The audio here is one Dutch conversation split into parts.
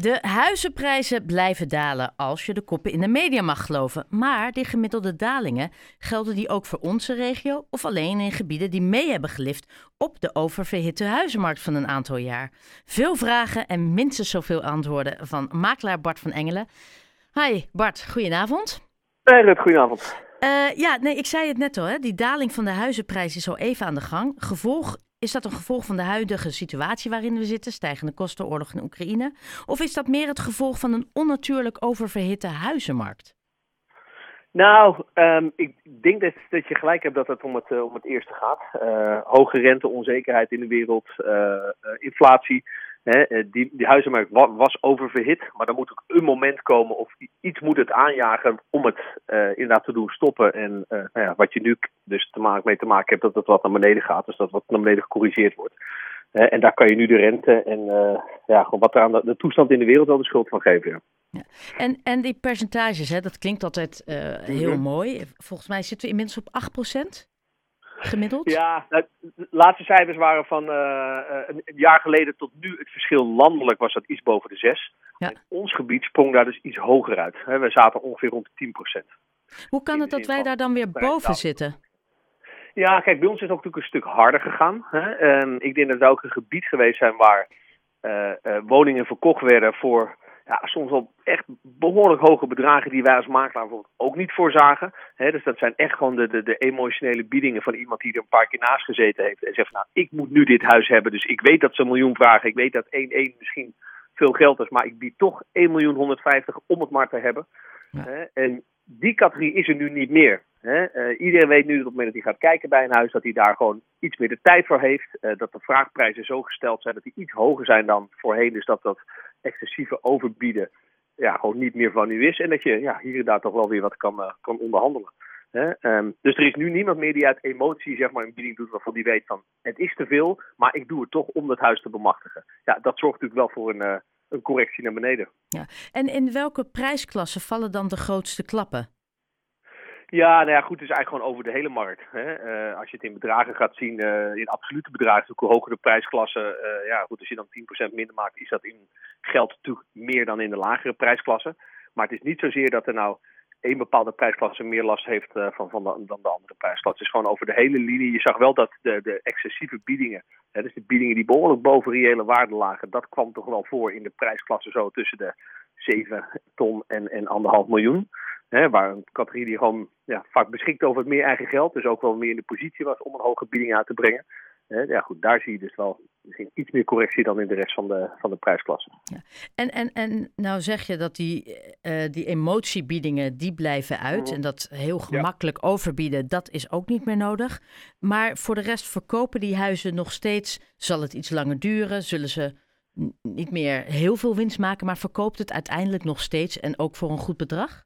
De huizenprijzen blijven dalen als je de koppen in de media mag geloven. Maar die gemiddelde dalingen gelden die ook voor onze regio of alleen in gebieden die mee hebben gelift op de oververhitte huizenmarkt van een aantal jaar. Veel vragen en minstens zoveel antwoorden van makelaar Bart van Engelen. Hi Bart, goedenavond. Hey goedenavond. Uh, ja, nee, ik zei het net al, hè? die daling van de huizenprijs is al even aan de gang. Gevolg is dat een gevolg van de huidige situatie waarin we zitten, stijgende kosten, oorlog in Oekraïne? Of is dat meer het gevolg van een onnatuurlijk oververhitte huizenmarkt? Nou, um, ik denk dat, je gelijk hebt dat het om het, uh, om het eerste gaat. Uh, hoge rente, onzekerheid in de wereld, uh, inflatie. Hè, die, die huizenmarkt was oververhit, maar dan moet ook een moment komen of iets moet het aanjagen om het inderdaad te doen stoppen. En nou ja, wat je nu dus te maken, mee te maken hebt, dat het wat naar beneden gaat, dus dat wat naar beneden gecorrigeerd wordt. en daar kan je nu de rente en ja, gewoon wat er aan de, de, toestand in de wereld wel de schuld van geven. Ja. Ja. En, en die percentages, hè, dat klinkt altijd heel Mhm. mooi. Volgens mij zitten we inmiddels op 8% gemiddeld. Ja, nou, de laatste cijfers waren van uh, een, een, jaar geleden tot nu. Het verschil landelijk was dat iets boven de 6. Ja. In ons gebied sprong daar dus iets hoger uit. We zaten ongeveer rond de 10%. Hoe kan het dat wij daar dan weer boven zitten? Ja, kijk, bij ons is het ook natuurlijk een stuk harder gegaan. Hè. Um, ik denk dat er ook een gebied geweest zijn waar uh, woningen verkocht werden voor ja, soms wel echt behoorlijk hoge bedragen die wij als makelaar bijvoorbeeld ook niet voorzagen. He, dus dat zijn echt gewoon de, de, de, emotionele biedingen van iemand die er een paar keer naast gezeten heeft en zegt, nou, ik moet nu dit huis hebben, dus ik weet dat ze een miljoen vragen, ik weet dat 1-1 misschien veel geld is, maar ik bied toch 1 miljoen 150 om het maar te hebben. Ja. He, en die categorie is er nu niet meer. Uh, iedereen weet nu dat op het moment dat hij gaat kijken bij een huis, dat hij daar gewoon iets meer de tijd voor heeft. Uh, dat de vraagprijzen zo gesteld zijn dat die iets hoger zijn dan voorheen. Dus dat dat excessieve overbieden ja, gewoon niet meer van u is. En dat je ja, hier en daar toch wel weer wat kan, uh, kan onderhandelen. Um, dus er is nu niemand meer die uit emotie zeg maar, een bieding doet waarvan die weet van het is te veel, maar ik doe het toch om dat huis te bemachtigen. Ja, dat zorgt natuurlijk wel voor een, een correctie naar beneden. Ja. En in welke prijsklassen vallen dan de grootste klappen? Ja, nou ja, goed, het is eigenlijk gewoon over de hele markt. Hè. Uh, als je het in bedragen gaat zien, uh, in absolute bedragen, hoe hoger de prijsklasse, uh, ja goed, als je dan 10% minder maakt, is dat in geld natuurlijk meer dan in de lagere prijsklasse. Maar het is niet zozeer dat er nou één bepaalde prijsklasse meer last heeft van, van de, dan de andere prijsklasse. Het is gewoon over de hele linie. Je zag wel dat de, de excessieve biedingen, hè, dus de biedingen die behoorlijk boven reële waarde lagen, dat kwam toch wel voor in de prijsklasse zo tussen de 7 ton en, en anderhalf miljoen. Hè, waar een categorie die gewoon ja, vaak beschikt over het meer eigen geld, dus ook wel meer in de positie was om een hoge bieding uit te brengen. Hè, ja, goed, daar zie je dus wel misschien iets meer correctie dan in de rest van de, van de prijsklasse. Ja. En, en, en nou zeg je dat die, uh, die emotiebiedingen, die blijven uit. Mm. En dat heel gemakkelijk ja. overbieden, dat is ook niet meer nodig. Maar voor de rest verkopen die huizen nog steeds, zal het iets langer duren, zullen ze niet meer heel veel winst maken, maar verkoopt het uiteindelijk nog steeds en ook voor een goed bedrag?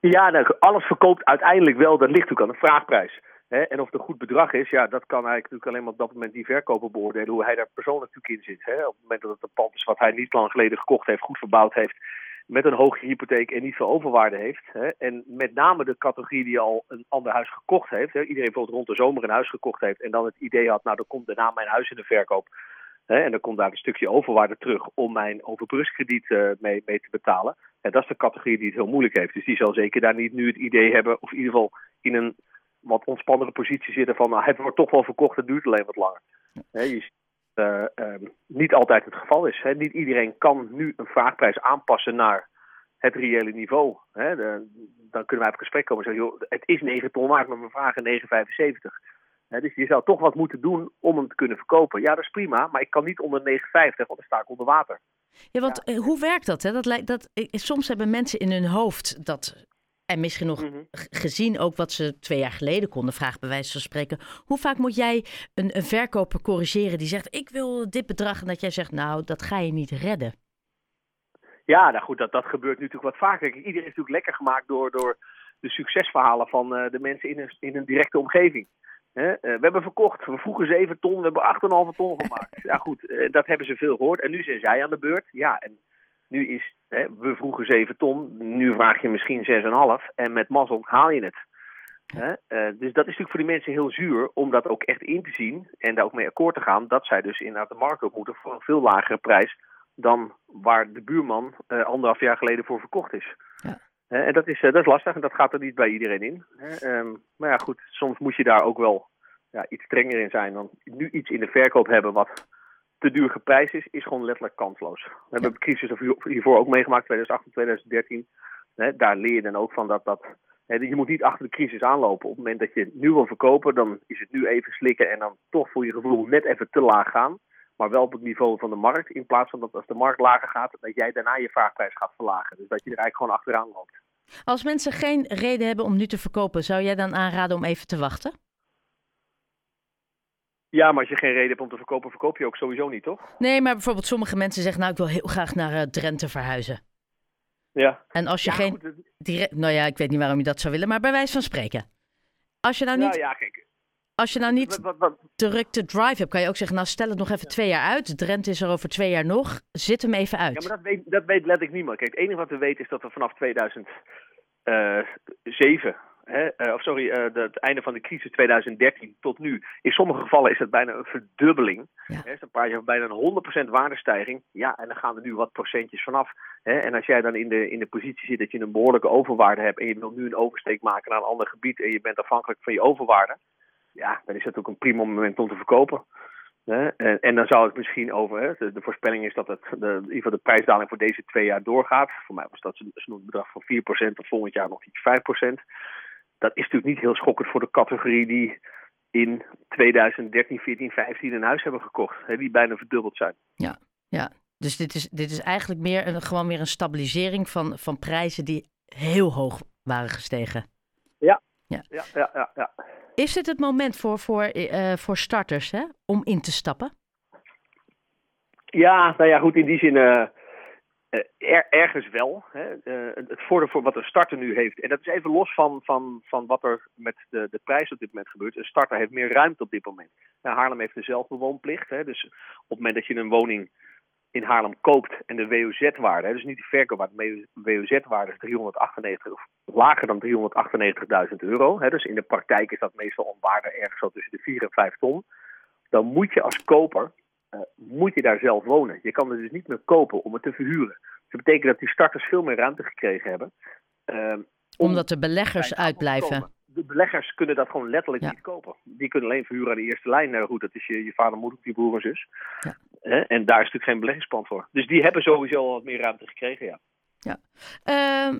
Ja, nou, alles verkoopt uiteindelijk wel. Dat ligt natuurlijk aan de vraagprijs. Hè? En of het een goed bedrag is, ja, dat kan eigenlijk natuurlijk alleen maar op dat moment die verkoper beoordelen. Hoe hij daar persoonlijk natuurlijk in zit. Hè? Op het moment dat het een pand is wat hij niet lang geleden gekocht heeft, goed verbouwd heeft. Met een hoge hypotheek en niet veel overwaarde heeft. Hè? En met name de categorie die al een ander huis gekocht heeft. Iedereen bijvoorbeeld rond de zomer een huis gekocht heeft. En dan het idee had, nou dan komt daarna mijn huis in de verkoop. En dan komt daar een stukje overwaarde terug om mijn overbrugskrediet uh, mee, mee te betalen. En dat is de categorie die het heel moeilijk heeft. Dus die zal zeker daar niet nu het idee hebben, of in ieder geval in een wat ontspannere positie zitten van, nou, het wordt toch wel verkocht, het duurt alleen wat langer. Uh, um, niet altijd het geval is. Niet iedereen kan nu een vraagprijs aanpassen naar het reële niveau. Dan kunnen wij op gesprek komen en zeggen, joh, het is 9 ton waard, maar we vragen 9,75. He, dus je zou toch wat moeten doen om hem te kunnen verkopen. Ja, dat is prima, maar ik kan niet onder 9,50, want dan sta ik onder water. Ja, want ja. hoe werkt dat? Hè? dat, lijkt, dat soms hebben mensen in hun hoofd dat, en misschien nog mm -hmm. gezien ook wat ze twee jaar geleden konden vragen, bij wijze van spreken. Hoe vaak moet jij een, een verkoper corrigeren die zegt, ik wil dit bedrag, en dat jij zegt, nou, dat ga je niet redden? Ja, nou goed, dat, dat gebeurt nu natuurlijk wat vaker. Iedereen is natuurlijk lekker gemaakt door, door de succesverhalen van uh, de mensen in een, in een directe omgeving. He, uh, we hebben verkocht, we vroegen 7 ton, we hebben 8,5 ton gemaakt. Ja goed, uh, dat hebben ze veel gehoord. En nu zijn zij aan de beurt. Ja, en nu is, we vroegen 7 ton, nu vraag je misschien 6,5. En met mazzel haal je het. Uh, dus dat is natuurlijk voor die mensen heel zuur om dat ook echt in te zien. En daar ook mee akkoord te gaan. Dat zij dus inderdaad de markt op moeten voor een veel lagere prijs dan waar de buurman uh, anderhalf jaar geleden voor verkocht is. En dat is, dat is lastig en dat gaat er niet bij iedereen in. Ehm, maar ja, goed, soms moet je daar ook wel ja, iets strenger in zijn. Want nu iets in de verkoop hebben wat te duur geprijsd is, is gewoon letterlijk kansloos. We hebben de crisis hiervoor ook meegemaakt, 2008 en 2013. daar leer je dan ook van dat, dat je moet niet achter de crisis aanlopen. Op het moment dat je nu wil verkopen, dan is het nu even slikken en dan toch voor je gevoel net even te laag gaan. Maar wel op het niveau van de markt. In plaats van dat als de markt lager gaat, dat jij daarna je vraagprijs gaat verlagen. Dus dat je er eigenlijk gewoon achteraan loopt. Als mensen geen reden hebben om nu te verkopen, zou jij dan aanraden om even te wachten? Ja, maar als je geen reden hebt om te verkopen, verkoop je ook sowieso niet, toch? Nee, maar bijvoorbeeld sommige mensen zeggen, nou ik wil heel graag naar uh, Drenthe verhuizen. Ja. En als je geen direct, nou ja, ik weet niet waarom je dat zou willen, maar bij wijze van spreken. Als je nou niet, ja, kijk. Als je nou niet druk te drive hebt, kan je ook zeggen, nou stel het nog even twee jaar uit. Drenthe is er over twee jaar nog. Zit hem even uit. Ja, maar dat weet, dat weet letterlijk niemand. Kijk, het enige wat we weten is dat we vanaf 2007 uh, of sorry, uh, de, het einde van de crisis 2013 tot nu. In sommige gevallen is het bijna een verdubbeling. Ja. Hè, een paar jaar bijna een 100% waardestijging. Ja, en dan gaan er nu wat procentjes vanaf. Hè, en als jij dan in de, in de positie zit dat je een behoorlijke overwaarde hebt en je wilt nu een oversteek maken naar een ander gebied en je bent afhankelijk van je overwaarde, ja, dan is dat ook een prima moment om te verkopen. En, en, dan zou het misschien over, de, de, voorspelling is dat het, de, in ieder geval de prijsdaling voor deze twee jaar doorgaat. Voor mij was dat een bedrag van 4% of volgend jaar nog iets 5% dat is natuurlijk niet heel schokkend voor de categorie die in 2013, 14, 15 een huis hebben gekocht. Hè, die bijna verdubbeld zijn. Ja, ja. Dus dit is, dit is eigenlijk meer een, gewoon weer een stabilisering van, van prijzen die heel hoog waren gestegen. Ja, ja, ja, ja. Is dit het moment voor, voor, uh, voor starters hè, om in te stappen? Ja, nou ja, goed, in die zin... Uh, uh, er, ergens wel. Hè. Uh, het voordeel voor wat een starter nu heeft. En dat is even los van, van, van wat er met de, de prijs op dit moment gebeurt. Een starter heeft meer ruimte op dit moment. Nou, Haarlem heeft de zelfbewoonplicht. Hè. Dus op het moment dat je een woning in Haarlem koopt en de WOZ-waarde, dus niet de verkoopwaarde, de WOZ-waarde is 398 of lager dan 398.000 euro. Hè. Dus in de praktijk is dat meestal een waarde ergens zo tussen de 4 en 5 ton. Dan moet je als koper uh, moet je daar zelf wonen. Je kan het dus niet meer kopen om het te verhuren. dat betekent dat die starters veel meer ruimte gekregen hebben. Uh, Omdat de beleggers uitblijven. De beleggers kunnen dat gewoon letterlijk niet kopen. Die kunnen alleen verhuren aan de eerste lijn. Nou goed, dat is je, je vader, moeder, je broer en zus. Ja. en daar is natuurlijk geen beleggingsplan voor. Dus die hebben sowieso al wat meer ruimte gekregen, ja. ja. Ehm,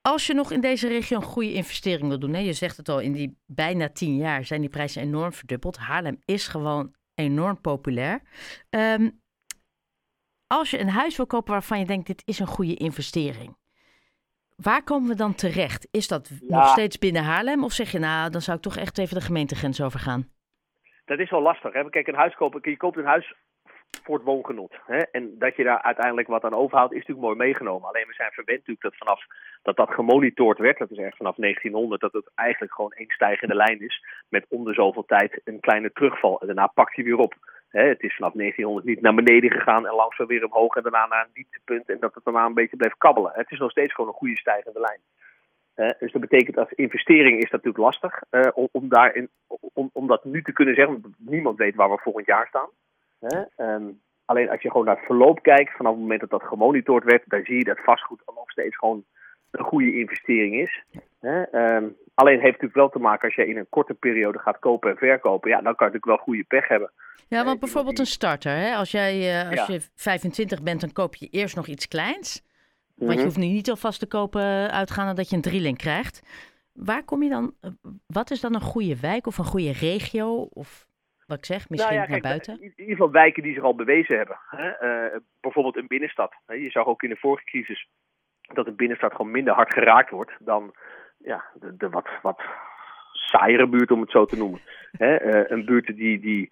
als je nog in deze regio een goede investering wil doen, hè, je zegt het al, in die bijna tien jaar zijn die prijzen enorm verdubbeld. Haarlem is gewoon enorm populair. Ehm, als je een huis wil kopen waarvan je denkt, dit is een goede investering. Waar komen we dan terecht? Is dat nog steeds binnen Haarlem? Of zeg je, nou, dan zou ik toch echt even de gemeentegrens overgaan? Dat is wel lastig. Hè? Kijk, een huis kopen, je koopt een huis voor het woongenot. Hè? En dat je daar uiteindelijk wat aan overhoudt, is natuurlijk mooi meegenomen. Alleen we zijn verwend natuurlijk dat vanaf dat dat gemonitord werd, dat is echt vanaf 1900, dat het eigenlijk gewoon één stijgende lijn is. Met om de zoveel tijd een kleine terugval. En daarna pakt hij weer op. Hè? Het is vanaf 1900 niet naar beneden gegaan en langzaam weer omhoog en daarna naar een dieptepunt. En dat het daarna een beetje bleef kabbelen. Het is nog steeds gewoon een goede stijgende lijn. dus dat betekent als investering is dat natuurlijk lastig uh, om, om, daarin, om, om dat nu te kunnen zeggen. Want niemand weet waar we volgend jaar staan. Hè? alleen als je gewoon naar het verloop kijkt, vanaf het moment dat dat gemonitord werd, dan zie je dat vastgoed nog steeds gewoon een goede investering is. Hè? Um, alleen heeft het natuurlijk wel te maken als je in een korte periode gaat kopen en verkopen, ja, dan kan je natuurlijk wel goede pech hebben. Ja, want bijvoorbeeld een starter, hè? als, jij, uh, als je 25 bent, dan koop je eerst nog iets kleins. Want je mhm. hoeft nu niet alvast te kopen uitgaande dat je een drieling krijgt. Waar kom je dan, eh, wat is dan een goede wijk of een goede regio? Of wat ik zeg, misschien nou naar buiten? In ieder geval wijken die zich al bewezen hebben. Hè? Uh, bijvoorbeeld een binnenstad. Je zag ook in de vorige crisis dat een binnenstad gewoon minder hard geraakt wordt dan ja, de, wat, wat saaiere buurt, om het zo te noemen. Uh, een buurt die, die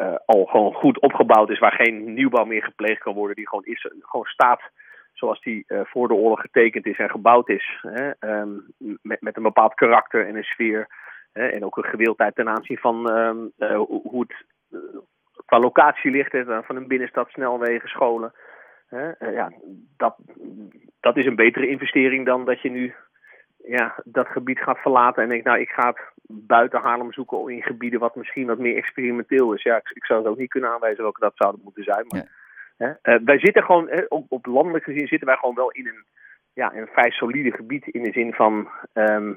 uh, al gewoon goed opgebouwd is, waar geen nieuwbouw meer gepleegd kan worden, die gewoon, is, gewoon staat zoals die uh, voor de oorlog getekend is en gebouwd is. Um, met, een bepaald karakter en een sfeer en ook een gewildheid ten aanzien van ehm, eh, hoe het eh, qua locatie ligt. Van een binnenstad, snelwegen, scholen. Eh, ja, dat, dat is een betere investering dan dat je nu ja, dat gebied gaat verlaten en denkt, nou, ik ga het buiten Haarlem zoeken in gebieden wat misschien wat meer experimenteel is. Ja, ik, ik zou het ook niet kunnen aanwijzen welke dat zouden moeten zijn. Maar wij zitten gewoon, op, op landelijk gezien zitten wij gewoon wel in een, ja, een vrij solide gebied in de zin van... Ehm,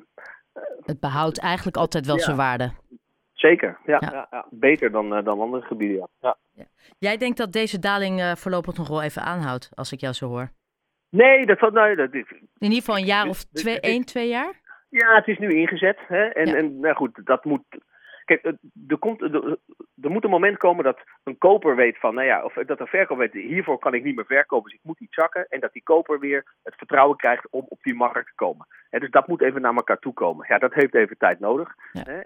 het behoudt eigenlijk altijd wel zijn waarde. Zeker, ja, ja. ja, beter dan, dan andere gebieden. Ja. Jij denkt dat deze daling voorlopig nog wel even aanhoudt, als ik jou zo hoor? Nee, dat, nou, dat, in ieder geval een jaar of twee, één, twee jaar? Ja, het is nu ingezet. Hè? En, en nou goed, dat moet. Kijk, er, komt, er, er, moet een moment komen dat een koper weet van, nou ja, of dat een verkoper weet, hiervoor kan ik niet meer verkopen, dus ik moet iets zakken. En dat die koper weer het vertrouwen krijgt om op die markt te komen. dus dat moet even naar elkaar toe komen. Ja, dat heeft even tijd nodig.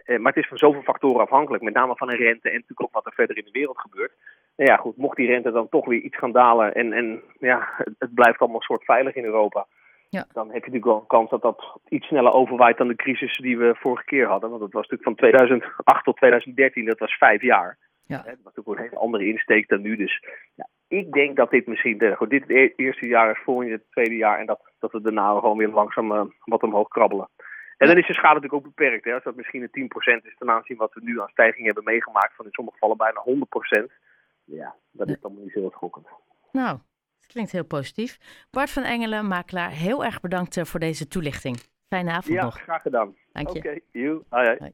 Maar het is van zoveel factoren afhankelijk, met name van een rente en natuurlijk ook wat er verder in de wereld gebeurt. Nou ja, goed, mocht die rente dan toch weer iets gaan dalen en, en ja, het, blijft allemaal soort veilig in Europa. Ja. Dan heb je natuurlijk wel een kans dat dat iets sneller overwaait dan de crisis die we vorige keer hadden. Want dat was natuurlijk van 2008 tot 2013, dat was vijf jaar. Ja. Dat was natuurlijk een hele andere insteek dan nu. Dus ja, ik denk dat dit misschien de, goed, dit het eerste jaar is, volgende het tweede jaar. En dat, dat we daarna gewoon weer langzaam uh, wat omhoog krabbelen. En dan is de schade natuurlijk ook beperkt. Hè. Als dat misschien een 10% is ten aanzien wat we nu aan stijging hebben meegemaakt, van in sommige gevallen bijna 100% ja, dat is dan niet zo schokkend. Nou, dat klinkt heel positief. Bart van Engelen, makelaar, heel erg bedankt eh, voor deze toelichting. Fijne avond ja, nog. Ja, graag gedaan. Dank je. Oké, okay, you.